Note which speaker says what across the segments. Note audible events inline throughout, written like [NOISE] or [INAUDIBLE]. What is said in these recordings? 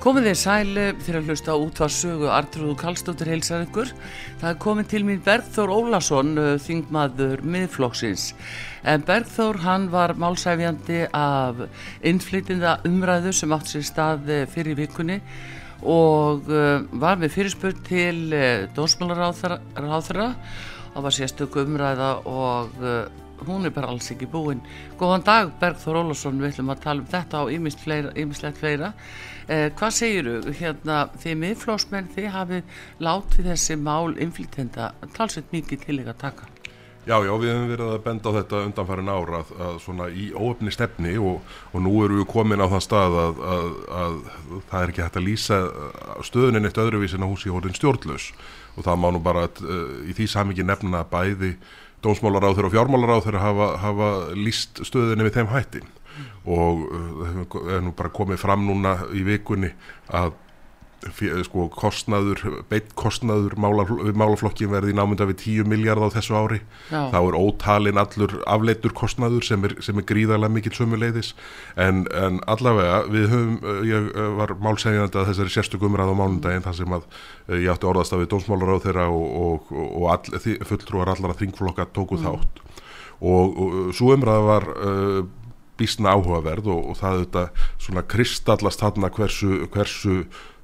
Speaker 1: Komið þér sæli fyrir að hlusta út var sögu Artrúðu Kallstóttir heilsar ykkur. Það er komið til mín Bergþór Ólason, þingmaður miðflokksins. En Bergþór hann var málsæfjandi af innflytinda umræðu sem átt sér stað fyrir vikunni og var með fyrirspurt til dósmálaráþara og var sérstök umræða og hún er bara alls ekki búin. Góðan dag Bergþór Ólason, við ætlum að tala um þetta og ýmislegt fleira. Eh, hvað segir þú hérna þið miðflósmenn þið hafið látið þessi mál inflytenda talsveit mikið til ekki að taka
Speaker 2: Já, já, við hefum verið að benda á þetta undanfærin ára að, að svona í óöfni stefni og, og nú eru við komin á það stað að, að, að það er ekki hægt að lýsa stöðunin eitt öðruvís en að hús í hóðin stjórnlaus og það má nú bara uh, í því samingi nefna bæði dómsmálaráður og fjármálaráður hafa, hafa lýst stöðunni við þeim hættin og það uh, er nú bara komið fram núna í vikunni að sko kostnaður, beitt kostnaður mála, málaflokkin verði námynda við 10 miljard á þessu ári Já. þá er ótalinn allur afleitur kostnaður sem er, sem er gríðarlega mikill sömuleiðis en, en allavega við höfum, uh, ég uh, var málsegjandi að þessari sérstökum umræð á mánundaginn þar sem að ég átti orðast af við dómsmálar á þeirra og, og, og all, fulltrúar allara þringflokka tóku mm. þátt og, og svo umræð var uh, bísna áhugaverð og, og það þetta svona kristallast þarna hversu, hversu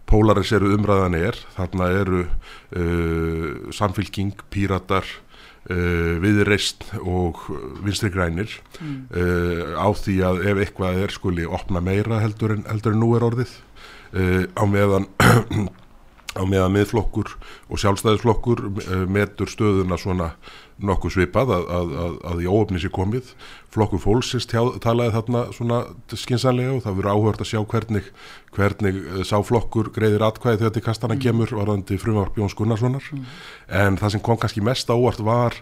Speaker 2: pólariseru umræðan er þarna eru uh, samfylking, píratar uh, viðreist og vinstri grænir mm. uh, á því að ef eitthvað er skuli opna meira heldur en, heldur en nú er orðið uh, á meðan [CLEARS THROAT] á meðan miðflokkur og sjálfstæðisflokkur uh, metur stöðuna svona nokkuð svipað að, að, að, að í óöfni sé komið flokkur fólksins talaði þarna svona skinsanlega og það verður áhört að sjá hvernig, hvernig eh, sáflokkur greiðir atkvæði þegar til kastana mm. kemur varðandi frumvarp Jóns Gunnarssonar mm. en það sem kom kannski mest ávart var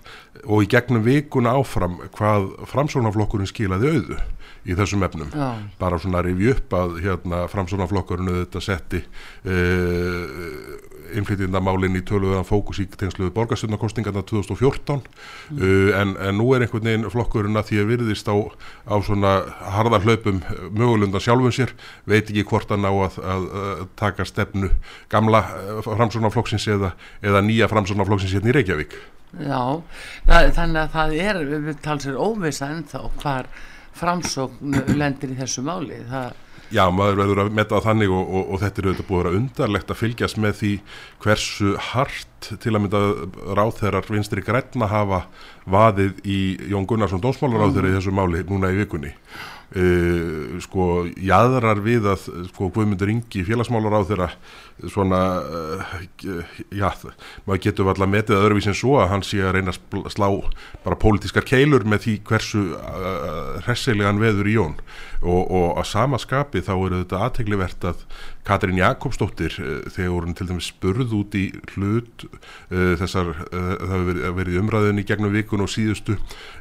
Speaker 2: og í gegnum vikuna áfram hvað framsónaflokkurinn skilaði auðu í þessum efnum Já. bara svona að rifja upp að hérna, framsónaflokkurinn auðvitað setti uh, innflytjandamálinn í töluðan fókus í tengsluðu borgarstjórnarkostingarna 2014 mm. uh, en, en nú er einhvern veginn flokkurinn að því að virðist á, á svona harðar hlaupum mögulundan sjálfum sér, veit ekki hvort að ná að, að, að taka stefnu gamla uh, framsónaflokksins eða, eða nýja framsónaflokksins hérna í Reykjavík.
Speaker 1: Já, það, þannig að það er við talsir óvisa ennþá hvar framsókn lendir í þessu máli. Það
Speaker 2: Já, maður verður að metta þannig og, og, og þetta er auðvitað búið að vera undarlegt að fylgjast með því hversu hart til að mynda ráþeirar vinstri græna hafa vaðið í Jón Gunnarsson dósmálaráþeira í þessu máli núna í vikunni. Uh, sko, jæðrar við að sko, Guðmundur Ingi félagsmálar á þeirra svona uh, já, maður getur alltaf metið að öðruvísin svo að hann sé að reyna að slá bara pólitískar keilur með því hversu uh, hressilegan veður í jón og, og að sama skapi þá eru þetta aðteglivert að Katrín Jakobsdóttir þegar hún til dæmis spurð út í hlut þessar, það hefur verið umræðin í gegnum vikun og síðustu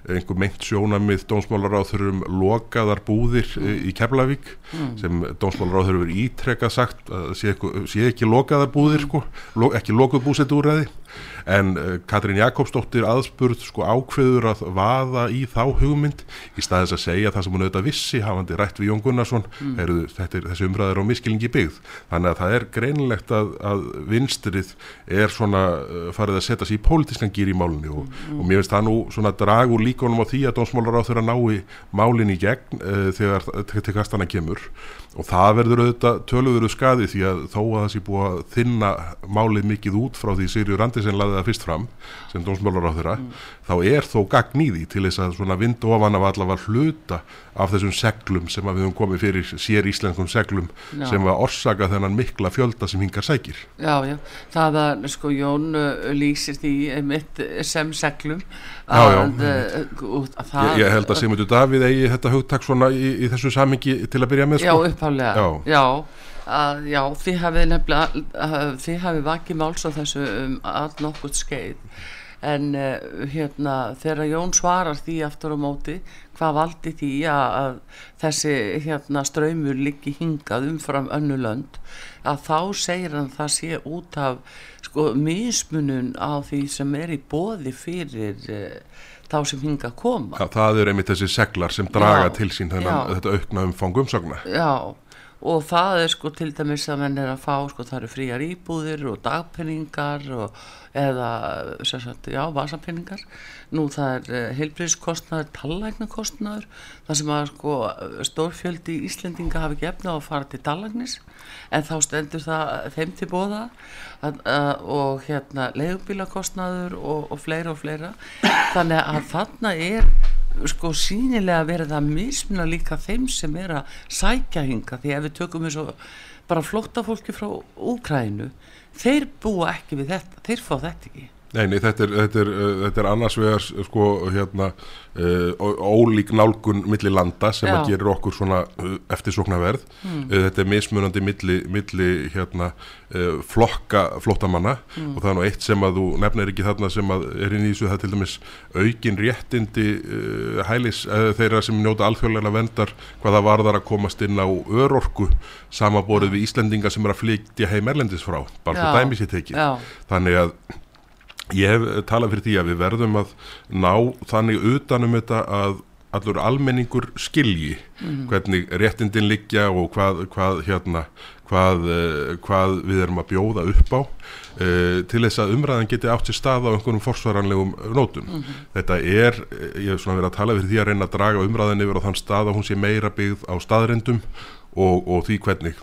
Speaker 2: einhver meint sjónamið þurrum lokaðar búðir í Keflavík mm. sem dómsmálaráður hefur ítrekkað sagt að sé, sé ekki lokaðar búðir sko, lo, ekki lokuð búsetúræði en uh, Katrín Jakobsdóttir aðspurð sko ákveður að vaða í þá hugmynd í staðis að segja það sem hún auðvitað vissi hafandi rætt við Jón Gunnarsson mm. er, þetta er þessi umræður á miskilingi byggð þannig að það er greinilegt að, að vinstrið er svona uh, farið að setja sér í pólitískan gýr í málunni og, mm. og mér finnst það nú svona dragur líkonum á því að dómsmálar á þeirra nái málinn í gegn uh, þegar til kastana kemur og það verður auðvitað töluður skadi því að þó að það sé búið að þinna málið mikið út frá því Sirjur Randis Kristensen laði það fyrst fram sem dómsmálar á þeirra, mm. þá er þó gagn í því til þess að svona vind ofan af allavega hluta af þessum seglum sem við höfum komið fyrir sér íslenskum seglum já. sem var orsaka þennan mikla fjölda sem hingar sækir.
Speaker 1: Já, já, það að sko Jón uh, lýsir því mitt sem seglum að, já, já.
Speaker 2: Uh, það, ég, ég held að Sigmundur Davíð eigi þetta hugtak svona í, í þessu samingi til að byrja með
Speaker 1: sko. Já, upphálega, já að já, þið hafið nefnilega þið hafið vakið máls á þessu um all nokkurt skeið. En uh, hérna þegar Jón svarar því aftur á móti hvað valdi því að, að þessi hérna ströymur liggi hingað umfram önnu lönd að þá segir hann það sé út af sko mismunun á því sem er í bóði fyrir uh, þá sem hinga að koma.
Speaker 2: Já, það er einmitt þessi seglar sem draga já, til sín þennan, þetta aukna umfang umsagna.
Speaker 1: Já og það er sko til dæmis að menn er að fá sko það eru fríar íbúðir og dagpenningar og, eða sagt, já, vasapenningar nú það er eh, heilbríðskostnaður tallæknakostnaður það sem að sko stórfjöldi í Íslendinga hafi ekki efna á að fara til tallæknis en þá stendur það þeim til bóða og hérna leiðubílakostnaður og, og fleira og fleira. Þannig að þarna er sko sínilega verið að mismuna líka þeim sem er að sækja hinga því ef við tökum eins og bara flotta fólki frá Úkrænu þeir búa ekki við þetta þeir fá þetta ekki
Speaker 2: Nei, nei, þetta er, þetta er, þetta er annars vegar sko hérna uh, ólík nálgun millir landa sem Já. að gerir okkur svona uh, eftirsoknaverð mm. uh, þetta er mismunandi milli, milli hérna flokka flottamanna mm. og það er nú eitt sem að þú nefnir ekki þarna sem að er inn í þessu það til dæmis aukin réttindi hælis þeirra sem njóta alþjóðlega vendar hvaða varðar að komast inn á örorku samaborið við Íslendinga sem er að flytja heim erlendis frá, bara fyrir dæmis í tekið þannig að ég hef talað fyrir því að við verðum að ná þannig utanum þetta að allur almenningur skilji mm. hvernig réttindin liggja og hvað, hvað, hérna, hvað, uh, hvað við erum að bjóða upp á uh, til þess að umræðan geti átt sér stað á einhverjum forsvaranlegum nótum. Mm -hmm. Þetta er, ég hef svona verið að tala fyrir því að reyna að draga umræðan yfir á þann stað að hún sé meira byggð á staðrendum og, og því hvernig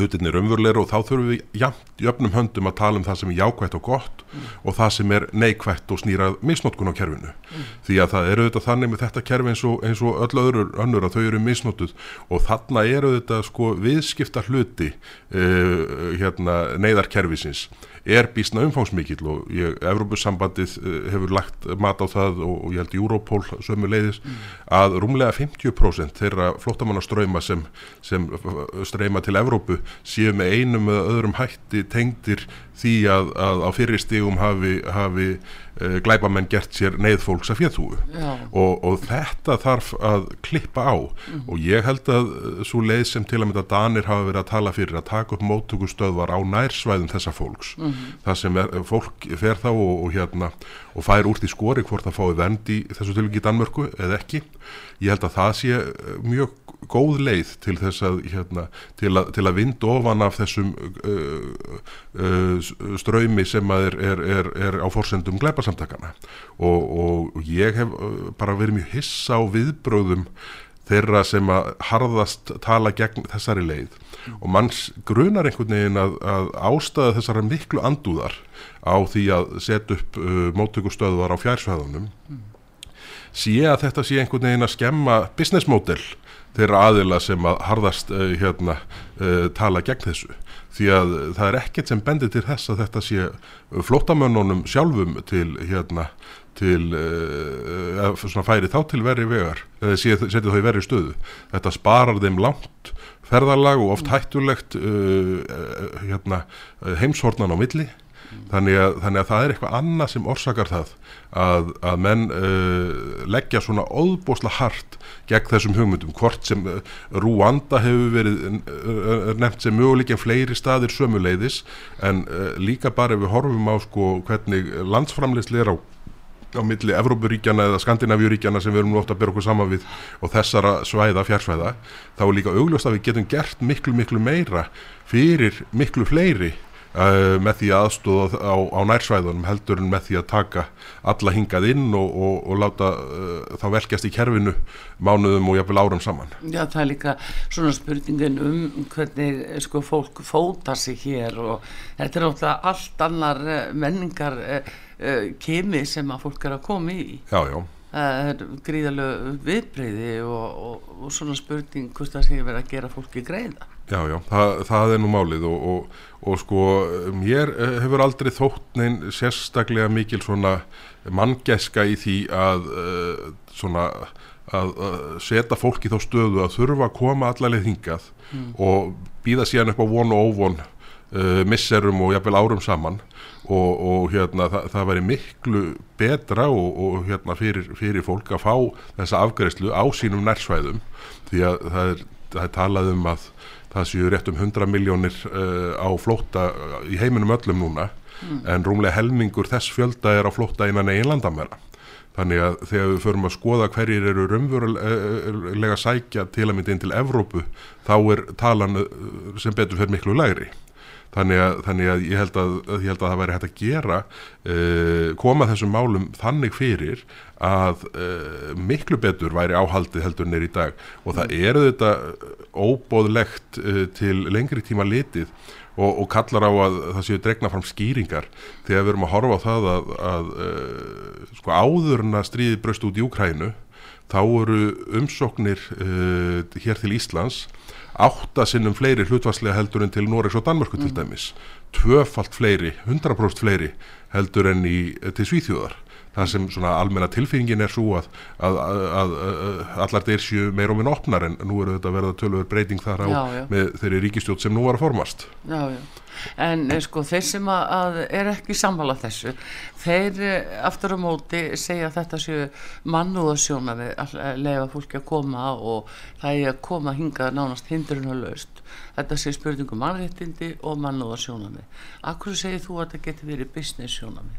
Speaker 2: hlutinni raunverulegur og þá þurfum við jafn, jöfnum höndum að tala um það sem er jákvægt og gott mm. og það sem er neikvægt og snýrað misnótkun á kerfinu mm. því að það eru auðvitað þannig með þetta kerfi eins og, eins og öll öðru önnur að þau eru misnótuð og þarna eru auðvitað sko viðskipta hluti uh, hérna, neyðarkerfisins er bísna umfángsmikið og ég, Evrópussambandið eh, hefur lagt mat á það og, og ég held Europol sömu leiðis mm. að rúmlega 50% þeirra flottamannaströyma sem, sem streyma til Evrópu séu með einum eða öðrum hætti tengdir því að, að á fyrirstígum hafi, hafi uh, glæbamenn gert sér neyðfólks að fjöðhúu og, og þetta þarf að klippa á mm. og ég held að uh, svo leið sem til að mynda Danir hafa verið að tala fyrir að taka upp móttökustöðvar á nærsvæðum þessa fólks mm. það sem er, fólk fer þá og, og, hérna, og fær úr því skori hvort það fái vend í þessu tilviki í Danmörku eða ekki ég held að það sé uh, mjög góð leið til þess að, hérna, til að, til að vind ofan af þessum uh, uh, ströymi sem er, er, er, er á fórsendum gleiparsamtakana og, og ég hef bara verið mjög hissa á viðbröðum þeirra sem að harðast tala gegn þessari leið mm. og manns grunar einhvern veginn að, að ástæða þessara miklu andúðar á því að setja upp uh, móttökustöðuar á fjársvæðunum mm. Sé að þetta sé einhvern veginn að skemma business model þeirra aðila sem að harðast uh, hérna, uh, tala gegn þessu. Því að það er ekkert sem bendir til þess að þetta sé flottamönnunum sjálfum til hérna til uh, svona færi þá til verri vegar eða setja þá í verri stöðu. Þetta sparar þeim langt ferðarlag og oft hættulegt hérna, heimshornan á milli þannig að, þannig að það er eitthvað annað sem orsakar það að, að menn uh, leggja svona óðbósla hart gegn þessum hugmyndum hvort sem uh, Rúanda hefur verið uh, nefnt sem möguleikin fleiri staðir sömuleiðis en uh, líka bara ef við horfum á sko hvernig landsframleysli er á á milli Evrópuríkjana eða Skandinavíuríkjana sem við erum ofta að byrja okkur saman við og þessara svæða, fjársvæða þá er líka augljóst að við getum gert miklu miklu meira fyrir miklu fleiri uh, með því aðstóða á, á nærsvæðunum heldur en með því að taka alla hingað inn og, og, og láta uh, þá velkjast í kerfinu mánuðum og jafnvel árum saman.
Speaker 1: Já, það er líka svona spurningin um hvernig sko fólk fóta sig hér og þetta er náttúrulega allt annar uh, menningar kemi sem að fólk er að koma í.
Speaker 2: Já, já
Speaker 1: gríðalög viðbreyði og, og, og svona spurning hvort það sé verið að gera fólki greiða
Speaker 2: Já, já, það, það er nú málið og, og sko, mér eh, hefur aldrei þótt neinn sérstaklega mikil svona manngeska í því að uh, svona að, að setja fólki þá stöðu að þurfa að koma allarleið hingað mm. og býða síðan upp á von og óvon uh, misserum og jafnvel árum saman og, og hérna það, það væri miklu betra og, og hérna fyrir, fyrir fólk að fá þessa afgreðslu á sínum nærsvæðum því að það er, það er talað um að það séu rétt um 100 miljónir uh, á flótta í heiminum öllum núna. Mm. en rúmlega helmingur þess fjölda er á flótta innan einlandamera Þannig að þegar við förum að skoða hverjir eru raunverulega sækja til að mynda inn til Evrópu þá er talan uh, sem betur fyrir miklu lægri þannig að, þannig að ég held að, ég held að það væri hægt að gera uh, koma þessum málum þannig fyrir að uh, miklu betur væri áhaldið heldur neyri í dag og það mm. eru þetta óbóðlegt uh, til lengri tíma litið og, og kallar á að það séu dregna fram skýringar þegar við erum að horfa á það að, að sko áðurna stríði bröst út í Úkrænu þá eru umsóknir hér til Íslands áttasinnum fleiri hlutvarslega heldur en til Noregs og Danmörku mm. til dæmis tvöfalt fleiri, 100% fleiri heldur en í, til Svíþjóðar það sem svona almenna tilfinningin er svo að, að, að, að allar þeir séu meir og minn opnar en nú eru þetta verið að tölur breyting þar á já, já. með þeirri ríkistjótt sem nú var að formast
Speaker 1: Já, já en eh, sko þeir sem að er ekki samvala þessu þeir eh, aftur á móti segja að þetta séu mannúðasjóna við að lefa fólki að koma og það er að koma hingað nánast hindrun og löst þetta sé spurningum mannréttindi og mannúðarsjónami Akkur segir þú að þetta getur verið business sjónami?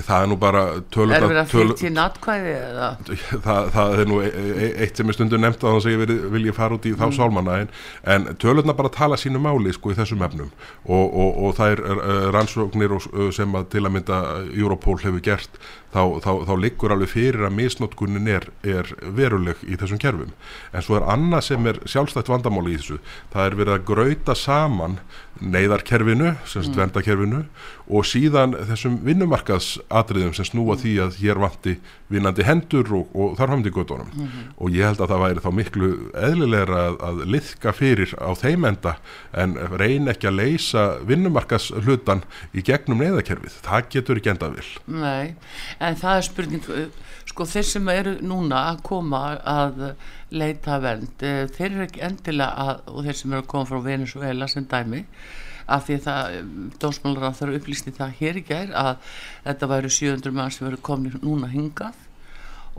Speaker 2: Það er nú bara
Speaker 1: tölur Er verið að fylgja í natkvæði eða? [LAUGHS]
Speaker 2: Það, það er nú e, e, eitt sem er stundu nefnt að þannig að ég vilja fara út í þá mm. sálmanna en, en tölurna bara tala sínu máli sko í þessum efnum og, og, og það er rannsóknir sem að til að mynda Europol hefur gert þá, þá, þá liggur alveg fyrir að misnótkunin er, er veruleg í þessum kerfum en svo er annað sem er sjálfstætt vandamáli í þessu það er verið að grauta saman neyðarkerfinu, semst mm. vendakerfinu og síðan þessum vinnumarkaðsadriðum sem snúa því að hér vanti vinnandi hendur og, og þar hamdi gödunum mm -hmm. og ég held að það væri þá miklu eðlilegra að, að liðka fyrir á þeim enda en reyna ekki að leysa vinnumarkaðslutan í gegnum neyðarkerfið, það getur ekki endað vil
Speaker 1: Nei, en það er spurning sko þeir sem eru núna að koma að leita vernd eh, þeir eru ekki endilega að, og þeir sem eru að koma frá Venezuela sem dæmi af því að dósmálar að það eru upplýst í það hér í gær að þetta væri 700 mann sem eru komni núna hingað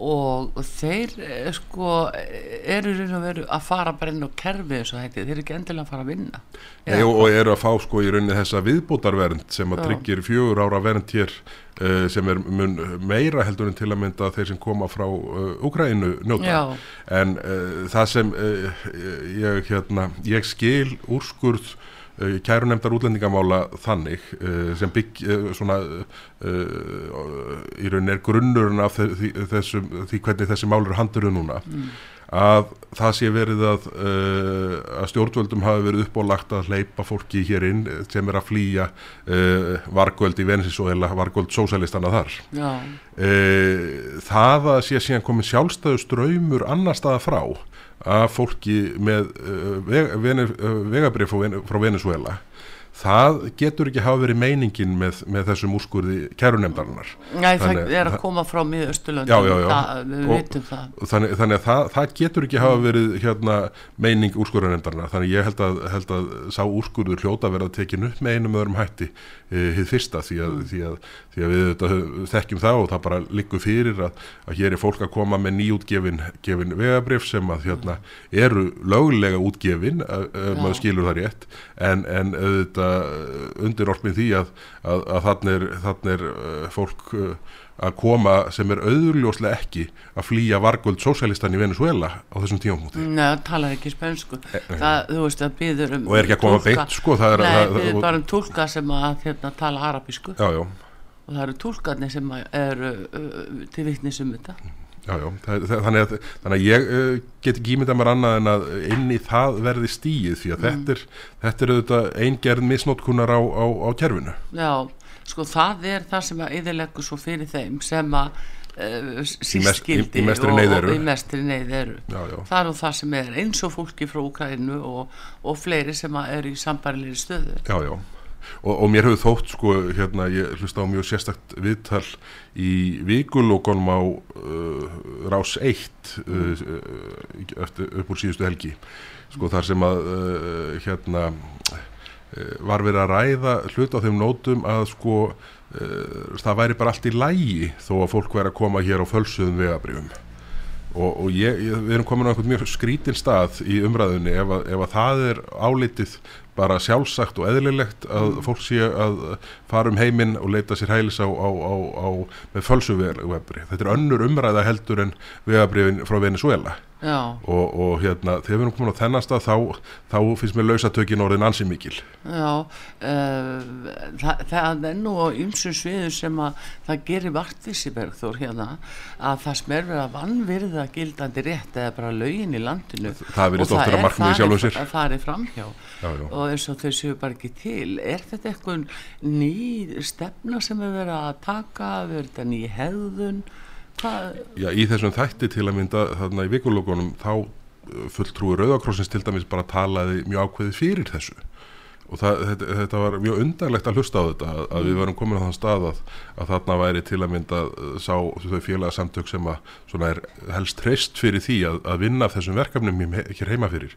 Speaker 1: og þeir eh, sko eru raun og veru að fara bara inn á kerfi eins og þetta, þeir eru ekki endilega að fara að vinna.
Speaker 2: Nei, og, eru að fá sko í rauninni þessa viðbútarvernd sem að tryggir fjögur ára vernd hér uh, sem er mun meira heldur en til að mynda þeir sem koma frá uh, Úkrænu njóta. Já. en uh, það sem ég, hérna, ég skil úrskurð Eh, kærunemdar útlendingamála þannig eh, sem bygg eh, svona í raunin er grunnurinn af þessum, því hvernig þessi mál eru handurðu núna mm. Að það sé verið að, að stjórnvöldum hafi verið uppólagt að hleypa fólki hér inn sem er að flýja vargöld í Venezuela, vargöld sósælistana þar Já. það að sé síðan komið sjálfstæðu ströymur annar staða frá af fólki með uh, vegabrif frá Venezuela það getur ekki hafa verið meiningin með, með þessum úrskurði kærunemdarinnar
Speaker 1: Nei, þannig, það er að koma frá miðausturlöndum. Við veitum það.
Speaker 2: þannig, þannig að það, það getur ekki hafa verið hérna, meining úrskurðanemdarinnar þannig ég held að, held að sá úrskurður hljóta verið að tekinu upp með einum öðrum hætti hið e, fyrsta því að, mm. því, að, því að við þetta, þekkjum það og það bara liggur fyrir að, að hér er fólk að koma með nýjútgefin vegabrif sem að hérna, eru löglega útgefin maður skilur það rétt. En, en auðvitað undirorpin því að þannig er, er fólk að koma sem er auðurljóslega ekki að flýja vargöld sósælistan í Venezuela á þessum tímafmúti
Speaker 1: Nei, það talar ekki spönsku það, þú veist, það býður um
Speaker 2: og er ekki að koma beint sko er,
Speaker 1: Nei,
Speaker 2: það,
Speaker 1: býður
Speaker 2: það,
Speaker 1: bara um tólka sem að hérna, tala arabísku.
Speaker 2: Já, já,
Speaker 1: og það eru tólkarnir sem að eru uh, til vittnis um þetta
Speaker 2: já, já þannig, að, þannig að ég uh, get ekki ímyndað mér annað en að inn í það verði stíið því að þetta er þetta er auðvitað eingerð misnótkunar á, á, á kerfinu.
Speaker 1: Já, sko það er það sem að yðurleggur svo fyrir þeim sem að uh,
Speaker 2: mest-
Speaker 1: sískildi
Speaker 2: mestri
Speaker 1: og,
Speaker 2: neyð
Speaker 1: og
Speaker 2: eru.
Speaker 1: í mestri neyð eru.
Speaker 2: Já, já,
Speaker 1: það er það sem er eins og fólki frá Ukraínu og, og fleiri sem eru í sambarilegri stöðu.
Speaker 2: Já, já. Og, og mér hefur þótt sko hérna ég hlusta á mjög sérstakt viðtal í vikulókonum á uh, rás 1 uh, uh, eftir, upp úr síðustu helgi. Sko þar sem að uh, hérna uh, var verið að ræða hlut á þeim nótum að sko uh, það væri bara allt í lægi þó að fólk væri að koma hér á fölsuðum vegabrifum og, og ég, ég, við erum komin á einhvern mjög skrítin stað í umræðunni ef að, ef að það er álitið bara sjálfsagt og eðlilegt að fólk sé að fara um heiminn og leita sér hælis á, á, á, á með fölsu vegabri. Þetta er önnur umræða heldur en vegabrifin frá Venezuela og, og hérna þegar við erum komin á þennan stað þá, þá finnst mér lausatökin orðin ansi mikil.
Speaker 1: já uh, það, það er nú á ymsum sviðu sem að það gerir vartvísi Bergþór hérna að það sem er verið að vannvirða gildandi rétt eða bara lögin í landinu.
Speaker 2: Það virðist
Speaker 1: Og
Speaker 2: vera
Speaker 1: er farið- farið framhjá.
Speaker 2: Já, já.
Speaker 1: og eins og þau séu bara ekki til er þetta eitthvað ný stefna sem er verið að taka? Er þetta ný hefðun
Speaker 2: Já, í þessum þætti til að mynda þarna í vikulókunum þá uh, fulltrúi Rauðakrossins til dæmis bara talaði mjög ákveðið fyrir þessu. Og það, þetta, þetta var mjög undarlegt að hlusta á þetta að, að við varum komin á þann stað að, að þarna væri til að mynda uh, sá þau félagsamtök sem að helst treyst fyrir því að, að vinna af þessum verkefnum hér heima fyrir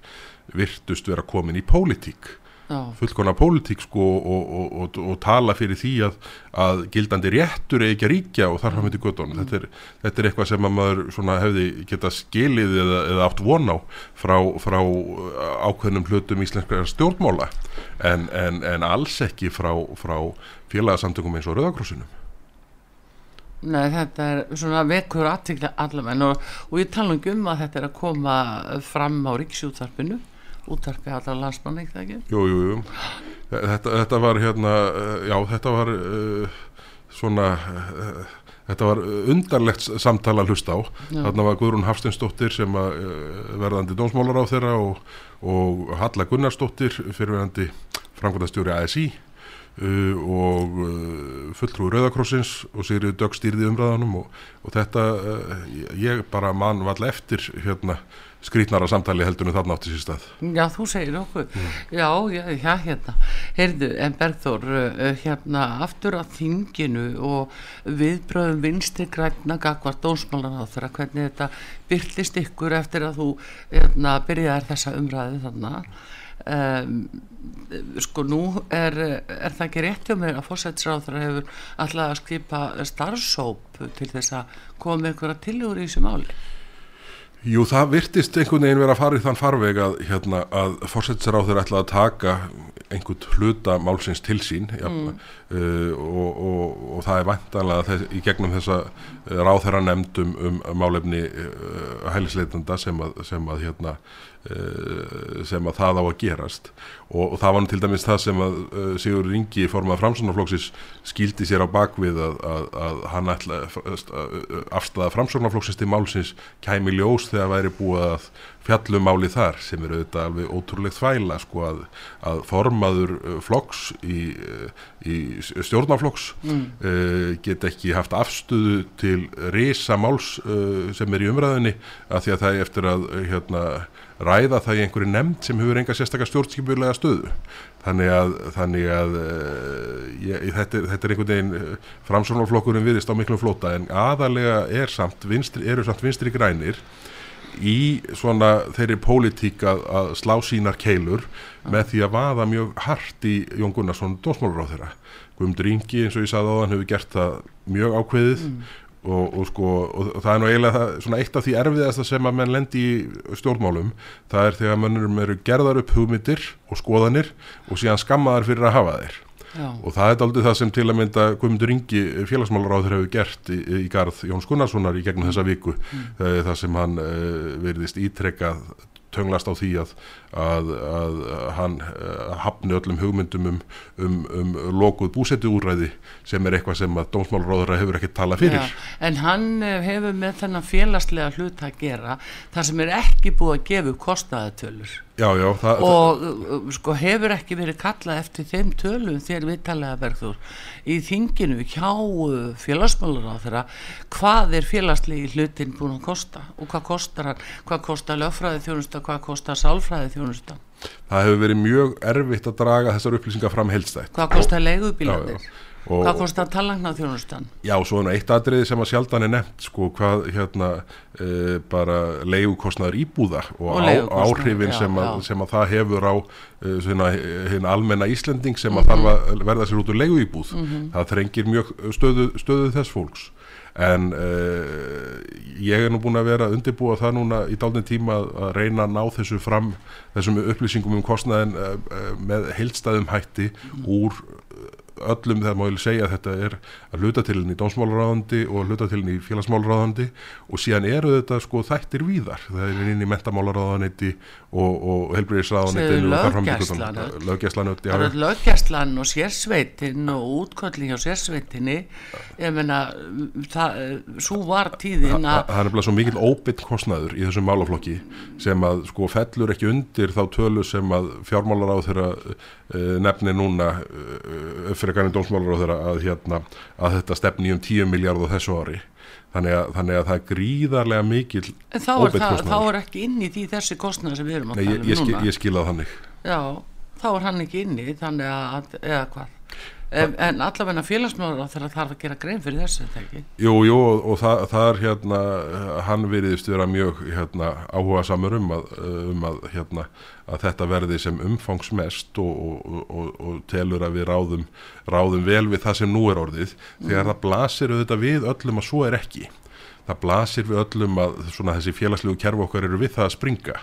Speaker 2: virtust vera komin í pólitík fullkona pólitík sko og, og, og, og tala fyrir því að, að gildandi réttur eða ekki að ríkja og þarf að myndi göttunum. Þetta, er, þetta er eitthvað sem að maður hefði geta skilið eða, eða átt von á frá, frá ákveðnum hlutum íslenskara stjórnmála en, en, en alls ekki frá, frá félagsamtökum eins og Rauðakrossinu.
Speaker 1: Nei, þetta er svona vekur aðtikla allamenn og, og ég tala um að þetta er að koma fram á ríksjúttarpinu úttarpi allar landsmann, það ekki?
Speaker 2: Jú, jú, jú. Þetta, þetta var hérna, eh, já, þetta var uh, svona, uh, þetta var undarlegt samtala að hlusta á.
Speaker 1: Já.
Speaker 2: Þarna var Guðrún Hafsteinsdóttir sem að uh, verðandi dómsmálar á þeirra og, og Halla Gunnarsdóttir fyrirverandi framkvæmdastjóri ASI uh, og fulltrúi Rauðakrossins og Sigriður Dögg stýrði umræðanum og, og þetta, ég bara mann vall eftir hérna skrítnara samtali heldur en þarna átti sér stað.
Speaker 1: Já, þú segir okkur. Já, já, já, hérna. Heyrðu, en Bergþór, uh, hérna, aftur á þinginu og viðbröðum vinstri græna gagvart dónsmálan á þeirra, hvernig þetta byrtist ykkur eftir að þú, hérna, byrjaðir þessa umræðu þarna. Um, sko nú er, er það ekki rétt hjá mér að fórsætsráður hefur alltaf að skipa starfsóp til þess að koma með einhverja tillögur í þessu máli
Speaker 2: Jú, það virtist einhvern veginn vera að fara í þann farveg að, hérna, að fórsættisráður ætla að taka einhvern hluta málsins til sín mm. uh, og, og, og það er vantanlega þess, í gegnum þessa ráðherra nefndum um málefni uh, hælisleitanda sem að, sem að hérna uh, sem að það á að gerast og, og það var nú til dæmis það sem að uh, Sigur Ringi formað framsóknarflokksins skildi sér á bakvið að, að, að hann ætla afstæða framsóknarflokksins til málsins kæmi ljós þegar væri búið að fjallum máli þar sem er auðvitað alveg ótrúlegt þvæla sko að, að formaður uh, flokks í, í stjórnaflokks mm. uh, get ekki haft afstöðu til risa máls uh, sem er í umræðinni að því að það er eftir að hérna, ræða það í einhverju nefnd sem hefur enga sérstakar stjórnskipulega stöðu. Þannig að, þannig að uh, ég, þetta, þetta er einhvern veginn uh, framsóknarflokkurinn viðist á miklum flóta en aðalega er samt vinstri, eru samt vinstri grænir í svona þeirri pólitík að, að slá sínar keilur með því að vaða mjög hart í Jón Gunnarsson dósmálur á þeirra Guðmundur Ingi eins og ég sagði á hann hefur gert það mjög ákveðið og, og sko og það er nú eiginlega það, svona eitt af því erfiðasta sem að menn lendi í stjórnmálum það er þegar mannum eru gerðar upp hugmyndir og skoðanir og síðan skammaðar fyrir að hafa þeir
Speaker 1: Já.
Speaker 2: og það er aldrei það sem til að mynda Guðmundur Ingi félagsmálaráður hefur gert í, í garð Jóns Gunnarssonar í gegnum þessa viku mm. það sem hann uh, verðist ítrekka tönglast á því að, að, að hann hafni öllum hugmyndum um, um, um lokuð búsetu úræði sem er eitthvað sem að dómsmálaráður hefur ekki talað fyrir. Já,
Speaker 1: en hann eh, hefur með þennan félagslega hlut að gera þar sem er ekki búið að gefa kostnaðatölur.
Speaker 2: Já, já,
Speaker 1: það, og það... sko hefur ekki verið kallað eftir þeim tölum þegar við talaðum verður í þinginu hjá félagsmálur á þeirra hvað er félagslegi hlutin búin að kosta og hvað kostar hann, hvað kostar lögfræði þjónusta, hvað kostar sálfræði þjónusta
Speaker 2: Það hefur verið mjög erfitt að draga þessar upplýsingar fram heilstætt
Speaker 1: Hvað kostar leigubílanir? Og, hvað kostar tallangna þjónustan?
Speaker 2: Já, svo er eitt aðriði sem að sjaldan er nefnt sko, hvað hérna e, bara leigukostnaður íbúða og, og á, áhrifin já, sem, að, sem að það hefur á hérna almenna Íslending sem að mm -hmm. þarf að verða sér út úr leiguíbúð mm -hmm. það þrengir mjög stöðu, stöðu þess fólks en uh, ég er nú búin að vera að undirbúa það núna í dálnum tíma að reyna að ná þessu fram þessum upplýsingum um kostnaðin uh, uh, með heilstæðum hætti mm. úr öllum þegar maður vil segja þetta er að hluta til henni í dómsmálaráðandi og hluta til henni í félagsmálaráðandi og síðan eru þetta sko þættir víðar. Það er inn í mentamálaráðaniti og, og helbriðisráðaniti
Speaker 1: löggæslan löggæslan og sérsveitin og útkvöldling á sérsveitinni. Ég menna svo var tíðin
Speaker 2: að það er bara svo mikil óbytt kostnaður í þessum málaflokki sem að sko fellur ekki undir þá tölu sem að fjármálaráð þeirra uh, nefni núna uh, fyrir kannin dómsmálar á þeirra að, hérna, að þetta stefni um 10 miljard á þessu ári. Þannig að, þannig að það er gríðarlega mikil
Speaker 1: óbeitt kostnæður þá er ekki inn í því þessi kostnæður sem við erum að
Speaker 2: tala um núna. ég skilað þannig.
Speaker 1: Já, þá er hann ekki inn í þannig að, eða hvað En, en allavegna félagsmáður á þeirra þarf að gera grein fyrir þessu, þetta ekki?
Speaker 2: Jú, jú, og, og það, það er hérna, hann veriðist vera mjög hérna, áhuga samur um að, um að, hérna, að þetta verði sem umfangsmest og, og, og telur að við ráðum, ráðum vel við það sem nú er orðið, mm. þegar það blasir auðvitað við öllum að svo er ekki það blasir við öllum að svona, þessi félagslegu kerfu okkar eru við það að springa.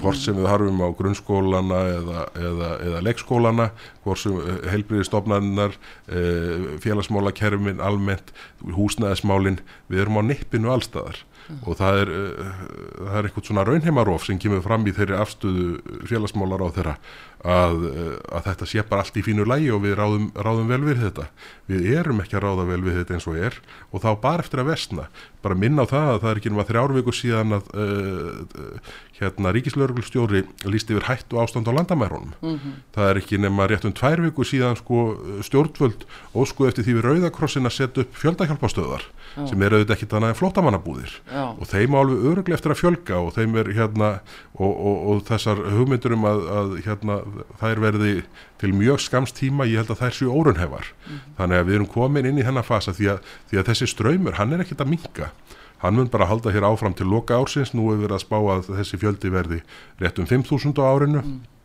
Speaker 2: Hvort sem við harfum á grunnskólana eða, eða, eða leikskólana hvort sem eh, heilbriðistofnarinnar eh, félagsmálakerfin almennt, húsnæðismálin við erum á nippinu allstaðar mm. og það er, uh, það er eitthvað svona raunheimarof sem kemur fram í þeirri afstöðu félagsmálar á þeirra að, uh, að þetta sé bara allt í fínu lægi og við ráðum, ráðum vel við þetta við erum ekki að ráða vel við þetta eins og er og þá bara eftir að vestna bara minna á það að það er ekki náttúrulega þrjárvíku síðan að uh, hérna ríkislauglustjóri líst yfir hættu ástand á landamærunum mm -hmm. það er ekki nema rétt um tvær viku síðan sko stjórnvöld og sko eftir því við Rauðakrossin að setja upp fjöldahjálpastöðar sem eru auðvitað ekki þannig að flótamannabúðir og þeim á alveg öruglega eftir að fjölga og þeim er hérna og, og, og þessar hugmyndur um að, að hérna þær verði til mjög skamst tíma, ég held að þær séu órunhefar mm. þannig að við erum komin inn í hennar fasa því að, því að þessi ströymur, hann er ekkit að minka hann mun bara halda hér áfram til loka ársins, nú hefur við að spá að þessi fjöldi verði rétt um 5.000 á árinu. Mm.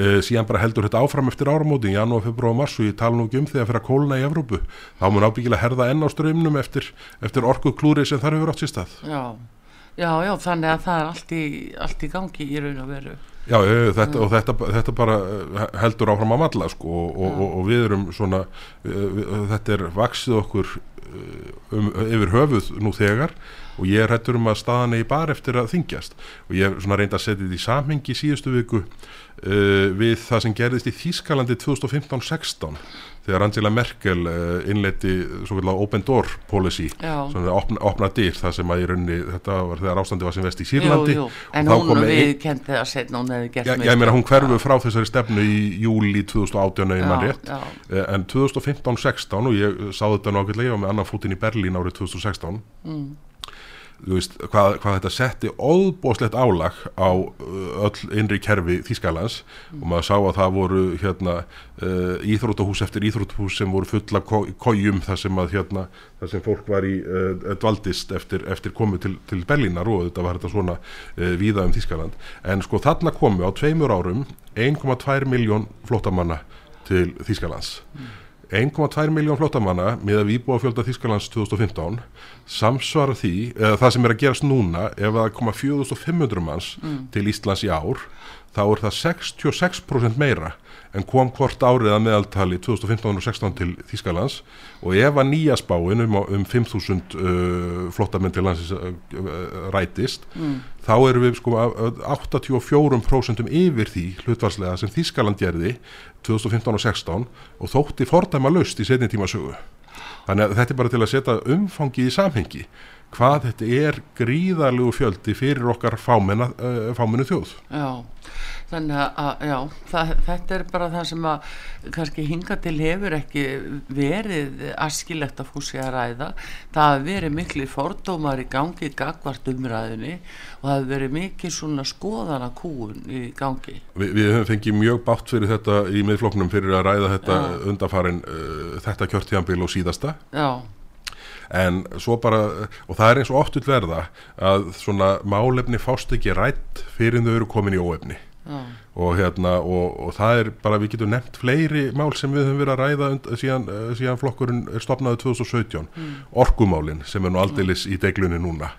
Speaker 2: Uh, síðan bara heldur þetta áfram eftir áramóti í janúar, februar og mars og ég tala nú ekki um að fyrir að kólna í Evrópu. Þá mun ábyggilega herða enn á ströymnum eftir, eftir orku klúri sem þar hefur átt sér stað.
Speaker 1: Já, já, já þannig að það er allt í, allt í gangi í raun og veru.
Speaker 2: Já, þetta, og þetta, þetta bara eh, heldur áfram að matla sko, og, og, og við erum svona við, þetta er vaksið okkur um, yfir höfuð nú þegar og ég er hættur um að staðan er bara eftir að þingjast og ég er svona reynd að setja þetta í samhengi í síðustu viku uh, við það sem gerðist í Þískalandi 2015-16 þegar Angela Merkel uh, innleiti svo kallar open door policy svona opna, opna dyr það sem að í rauninni þetta var þegar ástandi var sem vest í Sýrlandi. jú, jú.
Speaker 1: en hún við kendi það setna hún hefði gert
Speaker 2: mjög ég meina hún hverfu frá þessari stefnu í júli 2018 eða mann rétt. já. Uh, en 2015-16 og ég sá þetta nákvæmlega ég var með annan fútin í Berlín árið 2016 mm Veist, hvað, hvað þetta setti óbóslegt álag á uh, öll innri kerfi Þískalands mm. og maður sá að það voru hérna, uh, íþrótahús eftir íþrótahús sem voru fulla kójum þar sem, að, hérna, þar sem fólk var í uh, dvaldist eftir, eftir komu til, til Berlínar og þetta var þetta svona uh, víða um Þískaland en sko þarna komu á tveimur árum 1,2 miljón flottamanna til Þískalands mm. 1,2 miljón flottamanna með að výbúa fjölda Þískalands 2015 samsvara því, eða það sem er að gerast núna ef það koma 4500 manns mm. til Íslands í ár þá er það 66% meira en kom hvort árið að meðaltali 2015 og 16 til Þýskalands. Og ef að nýja spáin um, um 5.000 uh, flottamenn til landsins uh, uh, rætist mm. þá erum við sko 84% yfir því hlutvarslega sem Þýskaland gerði 2015 og 16 og þótti fordæma löst í setni tíma sögu þannig að þetta er bara til að setja umfangi í samhengi hvað þetta er gríðarlegu fjöldi fyrir okkar fámennu uh, þjóð
Speaker 1: Já Þannig að, já, það, þetta er bara það sem að kannski hinga til hefur ekki verið askilegt að fúsi að ræða. Það hefur verið miklu fordómar í gangi gagvart umræðinni og það hefur verið mikið svona skoðana kúun í gangi.
Speaker 2: Vi, við höfum fengið mjög bátt fyrir þetta í miðfloknum fyrir að ræða þetta já. undarfarin uh, þetta kjörtjambil og síðasta.
Speaker 1: Já
Speaker 2: en svo bara, og það er eins og oftull verða að svona málefni fást ekki rætt fyrir þau eru komin í óefni og, hérna, og, og það er bara, við getum nefnt fleiri mál sem við höfum verið að ræða und, síðan, uh, síðan flokkurinn er stopnaðið 2017 mm. orkumálinn sem er nú aldeilis mm. í deglunni núna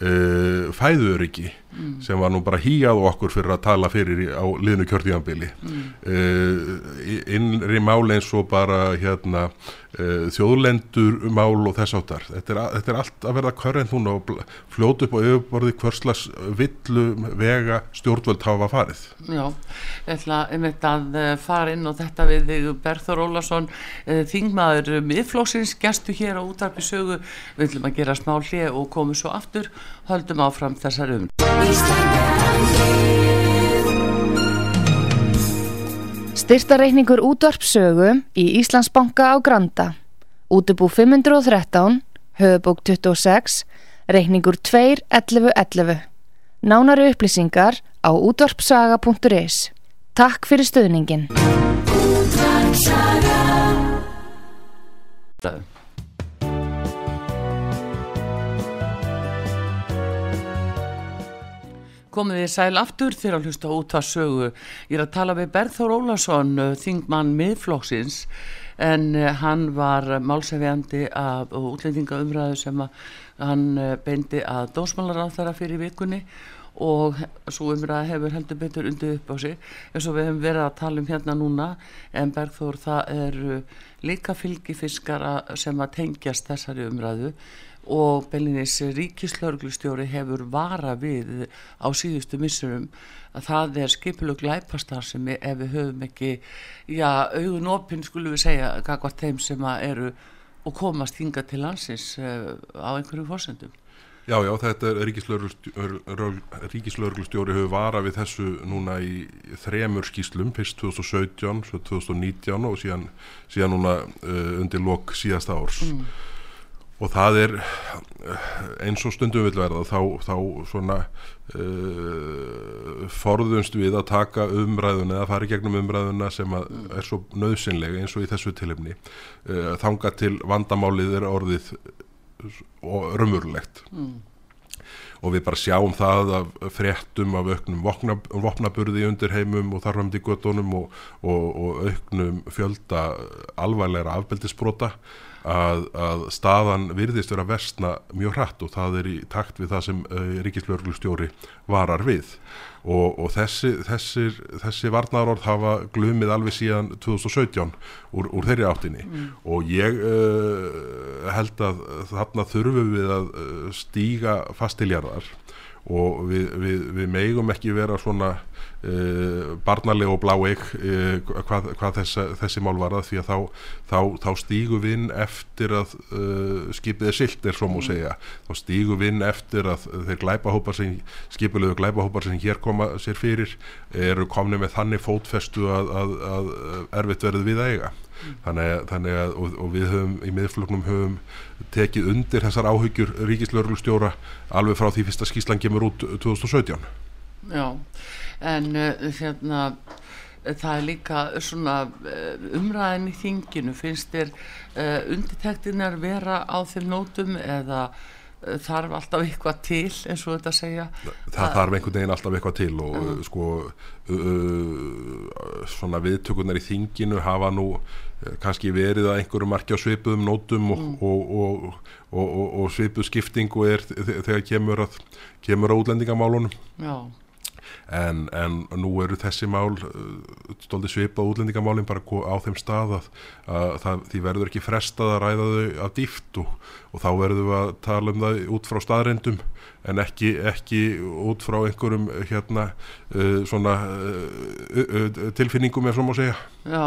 Speaker 2: uh, fæðuriki mm. sem var nú bara híjað okkur fyrir að tala fyrir á liðnu kjörtíðanbili mm. uh, innri mál eins og bara hérna uh, þjóðlendur mál og þess áttar þetta er, þetta er allt að verða körrent núna og fljótu upp á yfirborði hverslas villu vega stjórnvöld hafa farið.
Speaker 1: Já ég ætla einmitt að eh, fara inn og þetta við Berður Ólason. Eh, þingmaður miðflóksins gestu hér á útarpi sögu. Við ætlum að gera smá hlið og komum svo aftur höldum áfram þessar um
Speaker 3: Styrtareikningur útvarpsögu í Íslandsbanka á Granda. Útubú 513 höfubók 26 reikningur 2.11.11 Nánari upplýsingar á útvarpsaga.is Takk fyrir stöðningin.
Speaker 1: Komið þið sæl aftur þegar að hlusta út að sögu. Ég er að tala við Berður Ólason, þingmann miðflóksins, en eh, hann var málsefjandi af útlendingaumræðu sem hann eh, beindi að dósmálar á þara fyrir vikunni og svo umræða hefur heldur betur undir upp á sig eins og við hefum verið að tala um hérna núna en Bergþór það eru líka fylgifiskar sem að tengjast þessari umræðu og Bellinis ríkislauglustjóri hefur vara við á síðustu missurum að það er skipilug glæpastar sem ef við höfum ekki já, augun opinn skulum við segja hvað þeim sem eru og komast hinga til landsins uh, á einhverju fórsendum
Speaker 2: Já, já, þetta er ríkislauglustjóri hefur vara við þessu núna í þremur skýslum, fyrst 2017, svo 2019 og síðan, síðan núna uh, undir lok síðasta árs. Mm. Og það er eins og stundum vil verða, þá, þá svona uh, forðumst við að taka umræðuna eða fara í gegnum umræðuna sem er svo nöðsynlega eins og í þessu tilhefni. Uh, þanga til vandamálið er orðið og raunverulegt mm. Og við bara sjáum það af fréttum af auknum vopnaburði undir heimum og þarfamdi göttunum og, og, og auknum fjölda alvarleira afbeldisbrota að, að staðan virðist vera versna mjög hratt og það er í takt við það sem uh, eh, Ríkislörglustjóri varar við og, og þessi, þessir, þessi varnarorð hafa glumið alveg síðan 2017 úr, úr þeirri áttinni mm. og ég uh, held að þarna þurfum við að uh, stíga fastiljarðar og við, við, við megum ekki vera svona Uh, barnaleg og bláeig uh, hvað, hvað þessa, þessi mál var að því að þá, þá, þá stígu við inn eftir að uh, skipið er silt er svo múið segja. Þá stígu við inn eftir að þeir glæpahópar sem skipilegu glæpahópar sem hér koma sér fyrir eru komni með þannig fótfestu að, að, að erfitt verður við að eiga. Mm. þannig, þannig að og, og við höfum í miðfloknum höfum tekið undir þessar áhyggjur ríkislörglustjóra alveg frá því fyrsta skíslan gemur út 2017
Speaker 1: Já en uh, hérna það er líka svona uh, umræðin í þinginu. Finnst þér uh, undirtektinar vera á þeim nótum eða þarf alltaf eitthvað til eins og þetta segja?
Speaker 2: Það Þa, þarf einhvern veginn alltaf eitthvað til og uh, sko uh, svona viðtökunar í þinginu hafa nú kannski verið að einhverju marki á svipuðum nótum og, mm. og, og, og svipuð skiptingu er þegar kemur að kemur á útlendingamálunum.
Speaker 1: Já
Speaker 2: en, en nú eru þessi mál stóldi svipa útlendingamálin bara á þeim stað að, að það, því verður ekki frestað að ræða þau að dýft og, og þá verður við að tala um það út frá staðrendum en ekki, ekki út frá einhverjum hérna uh, svona uh, uh, tilfinningum ef svo má segja.
Speaker 1: Já,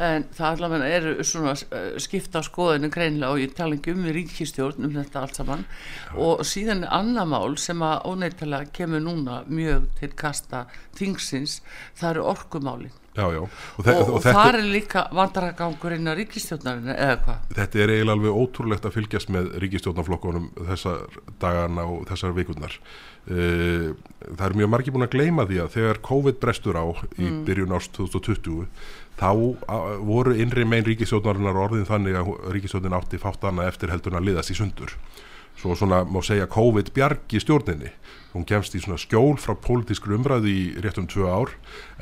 Speaker 1: en það allavega eru svona skipta skoðinu greinlega og ég tala ekki um ríkistjórn um þetta allt saman. Já. og síðan er annað mál sem að óneittilega kemur núna mjög til kasta þingsins, það eru orkumálinn
Speaker 2: Já, já.
Speaker 1: Og, og, og það er líka vandrargangur inn á ríkistjórnarinn eða hvað?
Speaker 2: Þetta er eiginlega alveg ótrúlegt að fylgjast með ríkistjórnarflokkunum þessar dagana og þessar vikurnar. Eh, það er mjög margi búin að gleima því að þegar COVID brestur á í mm. byrjun ást 2020 þá voru innri megin ríkistjórnarinnar orðin þannig að ríkistjórnin átti fátt annað eftir heldur að liðast í sundur. Svo svona má segja COVID bjargi stjórninni. Hún kemst í svona skjól frá pólitískur umræði í réttum tvö ár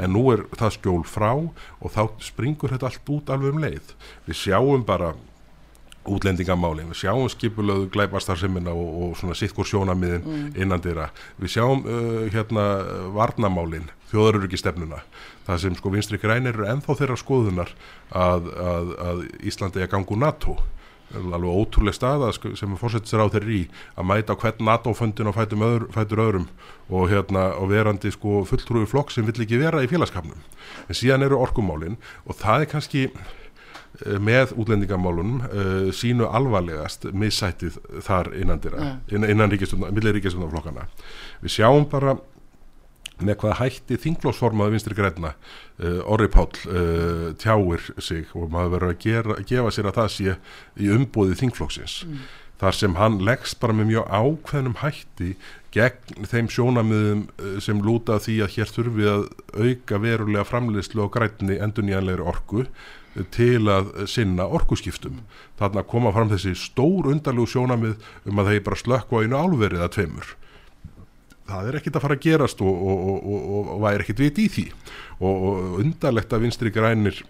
Speaker 2: en nú er það skjól frá og þá springur þetta allt út alveg um leið. Við sjáum bara útlendingamálin, við sjáum skipulöðu glæbarstarfseminna og, og svona sittkur sjónamiðin mm. innan dýra, við sjáum uh, hérna varnamálin þjóðarurki stefnuna, það sem sko vinstri grænir eru enþá þeirra skoðunar að, að, að Íslandi er gangu NATO alveg ótrúlega staða sem fórsettir á þeirri í að mæta hvern NATO-fundin og fætum öðru, fætur öðrum og, hérna, og verandi sko, fulltrúi flokk sem vill ekki vera í félagskapnum en síðan eru orkumálin og það er kannski eh, með útlendingamálunum uh, sínu alvarlegast missætið þar innan, yeah. innan, innan ríkistundaflokkana við sjáum bara með hvaða hætti þinglósformaði vinstri græna uh, Orri Páll uh, tjáir sig og maður verður að, gera, gefa sér að það sé í umbúði þingflóksins mm. þar sem hann leggst bara með mjög ákveðnum hætti gegn þeim sjónamiðum uh, sem lúta því að hér þurfi að auka verulega framleyslu og grætni endur nýjanleiri orku til að sinna orkuskiptum. Mm. Þannig að koma fram þessi stór undarlegu sjónamið um að þeir bara slökku á einu álverið að tveimur það er ekkit að fara að gerast og, og, og, og væri ekkit vit í því og undarlegt að vinstri grænir